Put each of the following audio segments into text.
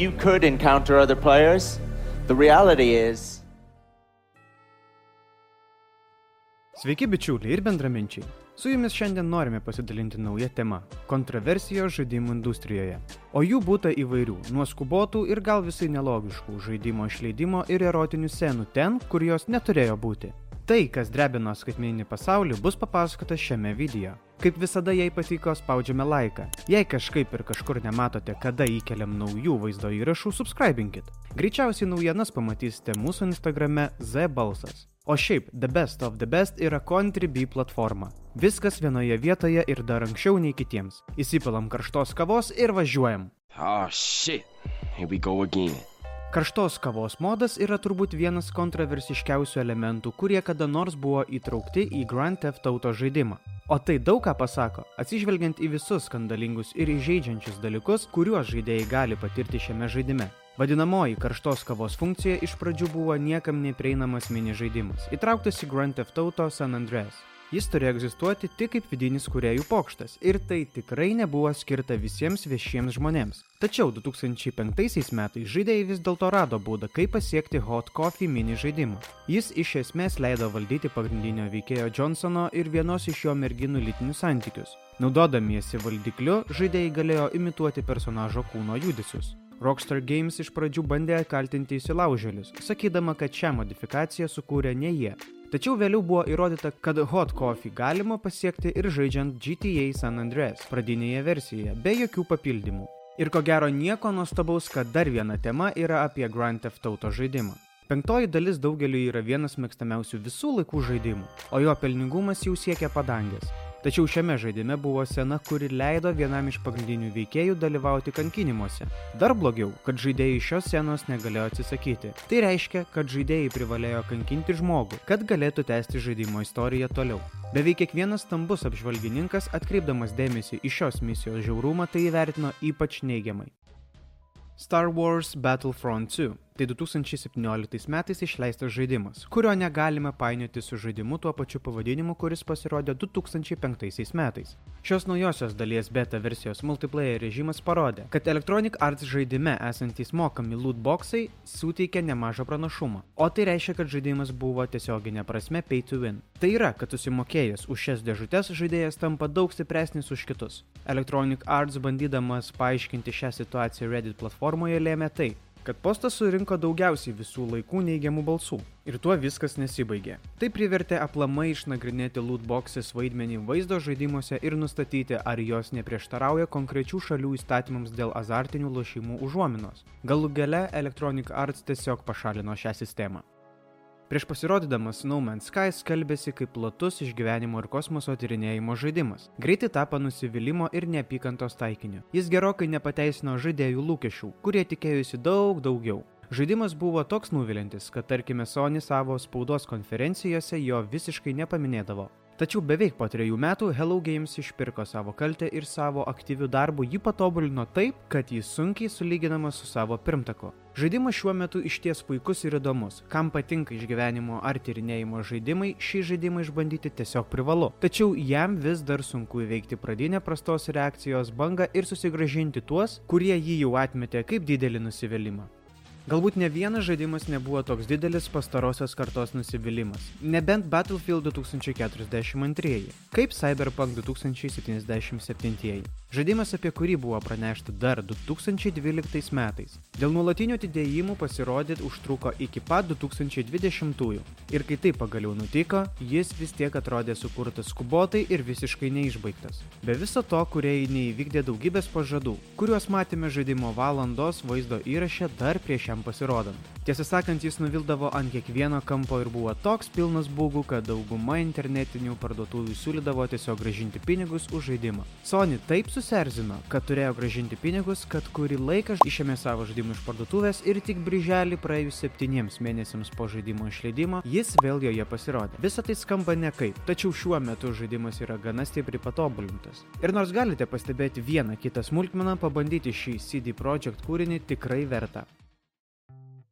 you could encounter other players. The reality is. Sveiki bičiuliai ir bendraminčiai. Su jumis šiandien norime pasidalinti naują temą - kontroversijos žaidimų industrijoje. O jų būta įvairių - nuo skubotų ir gal visai nelogiškų žaidimo išleidimo ir erotinių scenų ten, kur jos neturėjo būti. Tai, kas drebino skaitmeninį pasaulį, bus papasakota šiame video. Kaip visada, jei patiko, spaudžiame laiką. Jei kažkaip ir kažkur nematote, kada įkeliam naujų vaizdo įrašų, subscribinkit. Greičiausiai naujienas pamatysite mūsų Instagrame Z balsas. O šiaip, The Best of the Best yra Contribui platforma. Viskas vienoje vietoje ir dar anksčiau nei kitiems. Įsipilam karštos kavos ir važiuojam. Oh shit. Here we go again. Karštos kavos modas yra turbūt vienas kontroversiškiausių elementų, kurie kada nors buvo įtraukti į Grand Theft Auto žaidimą. O tai daug ką pasako, atsižvelgiant į visus skandalingus ir įžeidžiančius dalykus, kuriuos žaidėjai gali patirti šiame žaidime. Vadinamoji karštos kavos funkcija iš pradžių buvo niekam neprieinamas mini žaidimas, įtrauktas į Grand Theft Auto San Andreas. Jis turėjo egzistuoti tik kaip vidinis kuriejų pokštas ir tai tikrai nebuvo skirta visiems viešiems žmonėms. Tačiau 2005 metais žaidėjai vis dėlto rado būdą, kaip pasiekti Hot Coffee mini žaidimą. Jis iš esmės leido valdyti pagrindinio veikėjo Johnsono ir vienos iš jo merginų lytinius santykius. Naudodamiesi valdikliu, žaidėjai galėjo imituoti personažo kūno judesius. Rockstar Games iš pradžių bandė kaltinti įsilaužėlius, sakydama, kad šią modifikaciją sukūrė ne jie. Tačiau vėliau buvo įrodyta, kad Hot Coffee galima pasiekti ir žaidžiant GTA San Andreas pradinėje versijoje, be jokių papildymų. Ir ko gero nieko nuostabaus, kad dar viena tema yra apie Grand Theft Auto žaidimą. Penktoji dalis daugeliu yra vienas mėgstamiausių visų laikų žaidimų, o jo pelningumas jau siekia padangės. Tačiau šiame žaidime buvo scena, kuri leido vienam iš pagrindinių veikėjų dalyvauti kankinimuose. Dar blogiau, kad žaidėjai šios scenos negalėjo atsisakyti. Tai reiškia, kad žaidėjai privalėjo kankinti žmogų, kad galėtų tęsti žaidimo istoriją toliau. Beveik kiekvienas stambus apžvalgininkas, atkreipdamas dėmesį į šios misijos žiaurumą, tai įvertino ypač neigiamai. Star Wars Battlefront 2 tai 2017 metais išleistas žaidimas, kurio negalime painioti su žaidimu tuo pačiu pavadinimu, kuris pasirodė 2005 metais. Šios naujosios dalies beta versijos multiplayer režimas parodė, kad Electronic Arts žaidime esantys mokami lootboxai suteikia nemažą pranašumą, o tai reiškia, kad žaidimas buvo tiesioginė prasme pay to win. Tai yra, kad susimokėjęs už šias dėžutės žaidėjas tampa daug stipresnis už kitus. Electronic Arts bandydamas paaiškinti šią situaciją Reddit platformoje lėmė tai, kad postas surinko daugiausiai visų laikų neigiamų balsų. Ir tuo viskas nesibaigė. Tai privertė aplamai išnagrinėti lootboxes vaidmenį vaizdo žaidimuose ir nustatyti, ar jos neprieštarauja konkrečių šalių įstatymams dėl azartinių lošimų užuominos. Galų gale Electronic Arts tiesiog pašalino šią sistemą. Prieš pasirodydamas No Man's Sky skelbėsi kaip platus išgyvenimo ir kosmoso tyrinėjimo žaidimas. Greitai tapo nusivylimų ir neapykantos taikiniu. Jis gerokai nepateisino žaidėjų lūkesčių, kurie tikėjusi daug daugiau. Žaidimas buvo toks nuvilintis, kad tarkime Sony savo spaudos konferencijose jo visiškai nepaminėdavo. Tačiau beveik po trejų metų Hello Games išpirko savo kaltę ir savo aktyvių darbų jį patobulino taip, kad jis sunkiai sulyginamas su savo pirmtaku. Žaidimas šiuo metu išties puikus ir įdomus. Kam patinka išgyvenimo ar tyrinėjimo žaidimai, šį žaidimą išbandyti tiesiog privalu. Tačiau jam vis dar sunku įveikti pradinę prastos reakcijos bangą ir susigražinti tuos, kurie jį jau atmetė kaip didelį nusivylimą. Galbūt ne vienas žaidimas nebuvo toks didelis pastarosios kartos nusivylimas. Nebent Battlefield 2042, kaip Cyberpunk 2077. Žaidimas, apie kurį buvo pranešta dar 2012 metais. Dėl nuolatinių atidėjimų pasirodyti užtruko iki pat 2020-ųjų. Ir kai tai pagaliau nutiko, jis vis tiek atrodė sukurtas skubotai ir visiškai neišbaigtas. Be viso to, kuriai neįvykdė daugybės pažadų, kuriuos matėme žaidimo valandos vaizdo įraše dar prieš jam pasirodant. Tiesą sakant, jis nuvildavo ant kiekvieno kampo ir buvo toks pilnas būgų, kad dauguma internetinių parduotuvių siūlydavo tiesiog gražinti pinigus už žaidimą. Sony taip susierzino, kad turėjo gražinti pinigus, kad kurį laiką išėmė savo žaidimą iš parduotuvės ir tik brželį praėjus septyniems mėnesiams po žaidimo išleidimo jis vėl joje pasirodė. Visą tai skamba nekaip, tačiau šiuo metu žaidimas yra gana stipriai patobulintas. Ir nors galite pastebėti vieną kitą smulkmeną, pabandyti šį CD Projekt kūrinį tikrai verta.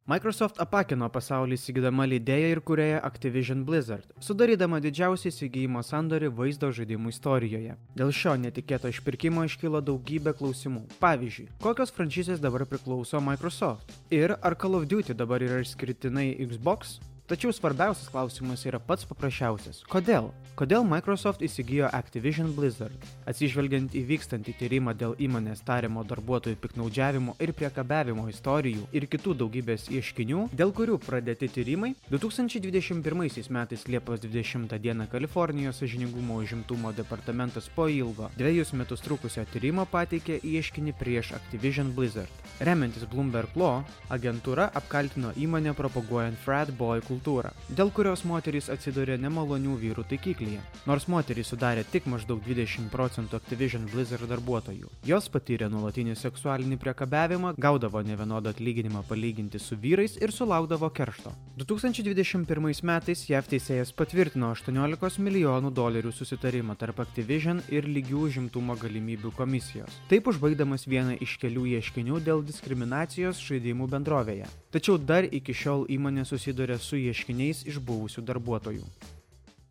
Microsoft apakino pasaulį įsigydama leidėją ir kurėją Activision Blizzard, sudarydama didžiausią įsigijimo sandorį vaizdo žaidimų istorijoje. Dėl šio netikėto išpirkimo iškilo daugybė klausimų. Pavyzdžiui, kokios franšizės dabar priklauso Microsoft? Ir ar Call of Duty dabar yra išskirtinai Xbox? Tačiau svarbiausias klausimas yra pats paprasčiausias. Kodėl? Kodėl Microsoft įsigijo Activision Blizzard? Atsižvelgiant į vykstantį tyrimą dėl įmonės tariamo darbuotojų piknaudžiavimo ir priekabiavimo istorijų ir kitų daugybės ieškinių, dėl kurių pradėti tyrimai, 2021 metais Liepos 20 d. Kalifornijos sažiningumo užimtumo departamentas po ilgo dviejus metus trukusio tyrimo pateikė ieškinį prieš Activision Blizzard. Remiantis Bloomberg Law, agentūra apkaltino įmonę propaguojant frat boy kultūrą, dėl kurios moterys atsidūrė nemalonių vyrų taikiklyje. Nors moterys sudarė tik maždaug 20 procentų Activision Blizzard darbuotojų. Jos patyrė nuolatinį seksualinį priekabiavimą, gaudavo nevienodą atlyginimą palyginti su vyrais ir sulaukdavo keršto. 2021 metais JAV teisėjas patvirtino 18 milijonų dolerių susitarimą tarp Activision ir lygių žimtumo galimybių komisijos. Taip užbaigdamas vieną iš kelių ieškinių dėl diskriminacijos žaidimų bendrovėje. Tačiau dar iki šiol įmonė susiduria su ieškiniais iš buvusių darbuotojų.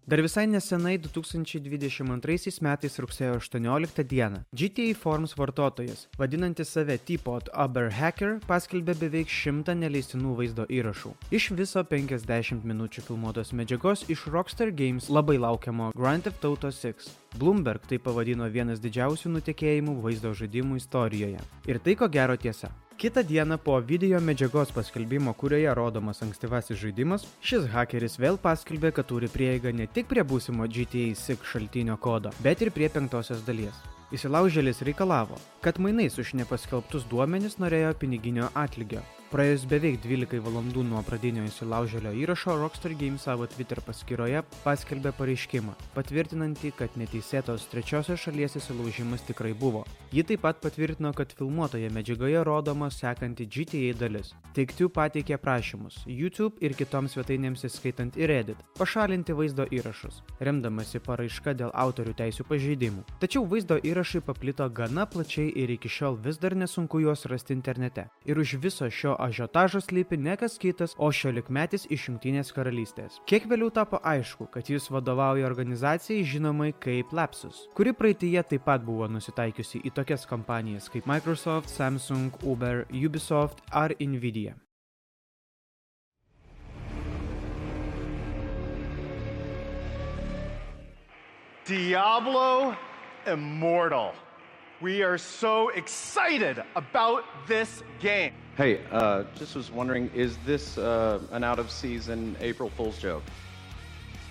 Dar visai nesenai 2022 metais rugsėjo 18 dieną GTA Forms vartotojas, vadinantis save Teapot Aber Hacker, paskelbė beveik 100 neleistinų vaizdo įrašų. Iš viso 50 minučių filmuotos medžiagos iš Rockstar Games labai laukiamo Grand Theft Auto 6. Bloomberg tai pavadino vienas didžiausių nutekėjimų vaizdo žaidimų istorijoje. Ir tai ko gero tiesa. Kita diena po video medžiagos paskelbimo, kurioje rodomas ankstyvasis žaidimas, šis hakeris vėl paskelbė, kad turi prieigą ne tik prie būsimo GTA 6 šaltinio kodo, bet ir prie penktosios dalies. Įsilaužėlis reikalavo, kad mainais už nepaskelbtus duomenis norėjo piniginio atlygio. Praėjus beveik 12 valandų nuo pradinio įsilaužėlio įrašo, Rockstar Games savo Twitter paskyroje paskelbė pareiškimą, patvirtinantį, kad neteisėtos trečiosios šalies įsilaužimas tikrai buvo. Ji taip pat patvirtino, kad filmuotoje medžiagoje rodoma sekanti GTA dalis. Teiktių pateikė prašymus YouTube ir kitoms svetainėms įskaitant ir Reddit pašalinti vaizdo įrašus, remdamasi paraiška dėl autorių teisų pažeidimų. Tačiau vaizdo įrašai paplito gana plačiai ir iki šiol vis dar nesunku juos rasti internete. Ir už viso šio ažiotažo slypi ne kas kitas, o šiolikmetis iš Junktinės karalystės. Kiek vėliau tapo aišku, kad jis vadovauja organizacijai žinomai kaip Lapsus, kuri praeitįje taip pat buvo nusitaikiusi į tokias kompanijas kaip Microsoft, Samsung, Uber, Ubisoft ar Nvidia. Diablo Immortal. We are so excited about this game. Hey, uh, just was wondering, is this uh, an out of season April Fool's joke?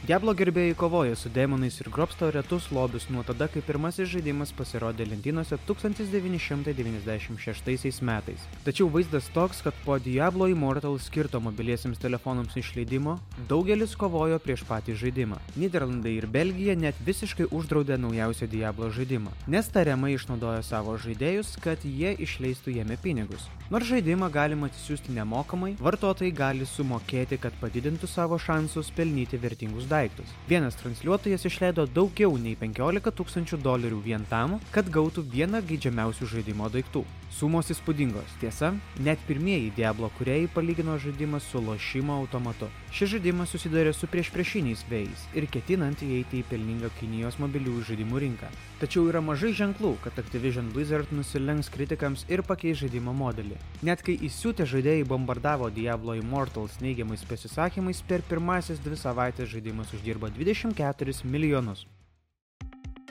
Diablo gerbėjai kovoja su demonais ir grobsto retus lobius nuo tada, kai pirmasis žaidimas pasirodė lentynose 1996 metais. Tačiau vaizdas toks, kad po Diablo Immortal skirto mobiliesiams telefonams išleidimo, daugelis kovojo prieš patį žaidimą. Niderlandai ir Belgija net visiškai uždraudė naujausią Diablo žaidimą, nes tariamai išnaudojo savo žaidėjus, kad jie išleistų jame pinigus. Nors žaidimą galima atsisiųsti nemokamai, vartotojai gali sumokėti, kad padidintų savo šansus pelnyti vertingus daiktus. Vienas transliuotojas išleido daugiau nei 15 tūkstančių dolerių vien tam, kad gautų vieną geidžiamiausių žaidimo daiktų. Sumos įspūdingos, tiesa, net pirmieji Diablo kuriejai palygino žaidimą su lošimo automatu. Šis žaidimas susidarė su priešpriešiniais vėjais ir ketinant įeiti į pelningą Kinijos mobiliųjų žaidimų rinką. Tačiau yra mažai ženklų, kad Activision Blizzard nusilenks kritikams ir pakeis žaidimo modelį. Net kai įsiūtę žaidėjai bombardavo Diablo Immortals neigiamais pasisakymais, per pirmasis dvi savaitės žaidimas uždirbo 24 milijonus.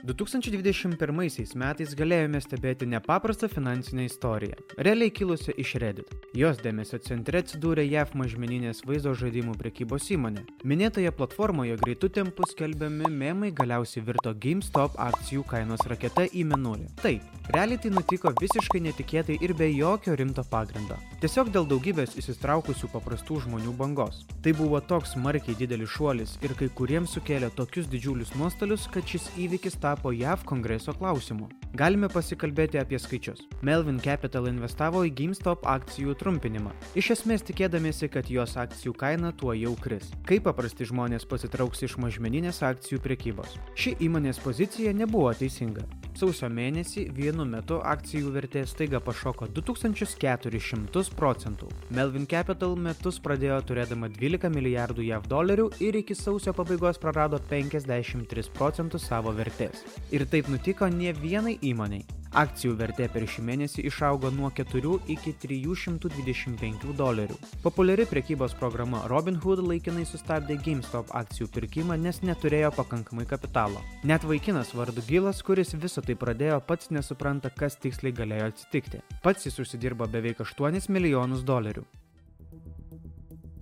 2021 metais galėjome stebėti nepaprastą finansinę istoriją, realiai kilusią iš Reddit. Jos dėmesio centre atsidūrė JAV mažmeninės vaizdo žaidimų prekybos įmonė. Minėtoje platformoje greitų tempų skelbiami memai galiausiai virto GameStop akcijų kainos raketa į menulį. Taip, realiai tai nutiko visiškai netikėtai ir be jokio rimto pagrindo. Tiesiog dėl daugybės įsitraukusių paprastų žmonių bangos. Tai buvo toks smarkiai didelis šuolis ir kai kuriems sukėlė tokius didžiulius nuostolius, kad šis įvykis tapo tapo JAV kongreso klausimu. Galime pasikalbėti apie skaičius. Melvin Capital investavo į GameStop akcijų trumpinimą, iš esmės tikėdamėsi, kad jos akcijų kaina tuo jau kris. Kaip paprasti žmonės pasitrauks iš mažmeninės akcijų priekybos. Ši įmonės pozicija nebuvo teisinga. Sausio mėnesį vienu metu akcijų vertė staiga pašoko 2400 procentų. Melvin Capital metus pradėjo turėdama 12 milijardų JAV dolerių ir iki sausio pabaigos prarado 53 procentus savo vertės. Ir taip nutiko ne vienai įmoniai. Akcijų vertė per šį mėnesį išaugo nuo 4 iki 325 dolerių. Populiari prekybos programa Robinhood laikinai sustabdė GameStop akcijų pirkimą, nes neturėjo pakankamai kapitalo. Net vaikinas vardu Gilas, kuris visą tai pradėjo, pats nesupranta, kas tiksliai galėjo atsitikti. Pats jis užsidirbo beveik 8 milijonus dolerių.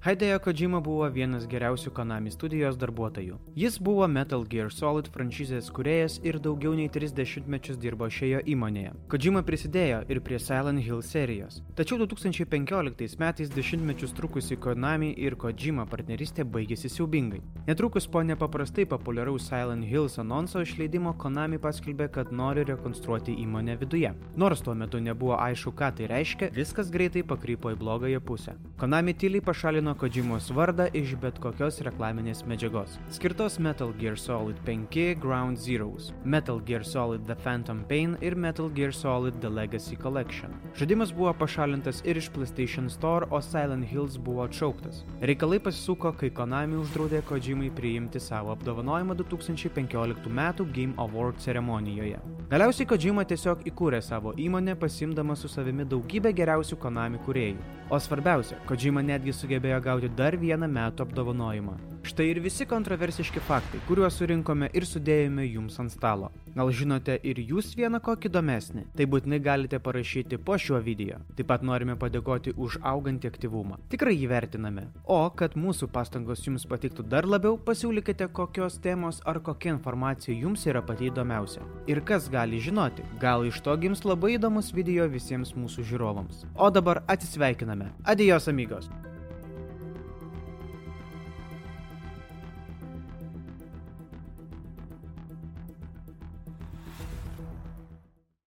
Hideo Kojima buvo vienas geriausių Konami studijos darbuotojų. Jis buvo Metal Gear Solid franšizės kuriejas ir daugiau nei 30 mečius dirbo šioje įmonėje. Kojima prisidėjo ir prie Silent Hill serijos. Tačiau 2015 metais dešimtmečius trukusi Konami ir Kojima partnerystė baigėsi siaubingai. Netrukus po nepaprastai populiaraus Silent Hills anonso išleidimo Konami paskelbė, kad nori rekonstruoti įmonę viduje. Nors tuo metu nebuvo aišku, ką tai reiškia, viskas greitai pakrypo į blogąją pusę. Konami tyliai pašalino Kojimos vardą iš bet kokios reklaminės medžiagos. Skirtos Metal Gear Solid 5 Ground Zeroes, Metal Gear Solid The Phantom Pain ir Metal Gear Solid The Legacy Collection. Žaidimas buvo pašalintas ir iš PlayStation Store, o Silent Hills buvo atšauktas. Reikalai pasisuko, kai Konami uždraudė Kojimai priimti savo apdovanojimą 2015 m. Game Award ceremonijoje. Galiausiai Kojima tiesiog įkūrė savo įmonę, pasimdama su savimi daugybę geriausių Konami kuriejų. O svarbiausia, Kojima netgi sugebėjo gauti dar vieną metų apdovanojimą. Štai ir visi kontroversiški faktai, kuriuos surinkome ir sudėjome jums ant stalo. Gal žinote ir jūs vieną kokį įdomesnį? Tai būtinai galite parašyti po šiuo video. Taip pat norime padėkoti už augantį aktyvumą. Tikrai jį vertiname. O kad mūsų pastangos jums patiktų dar labiau, pasiūlykite kokios temos ar kokia informacija jums yra pati įdomiausia. Ir kas gali žinoti, gal iš to gims labai įdomus video visiems mūsų žiūrovams. O dabar atsisveikiname. Adijos amigos.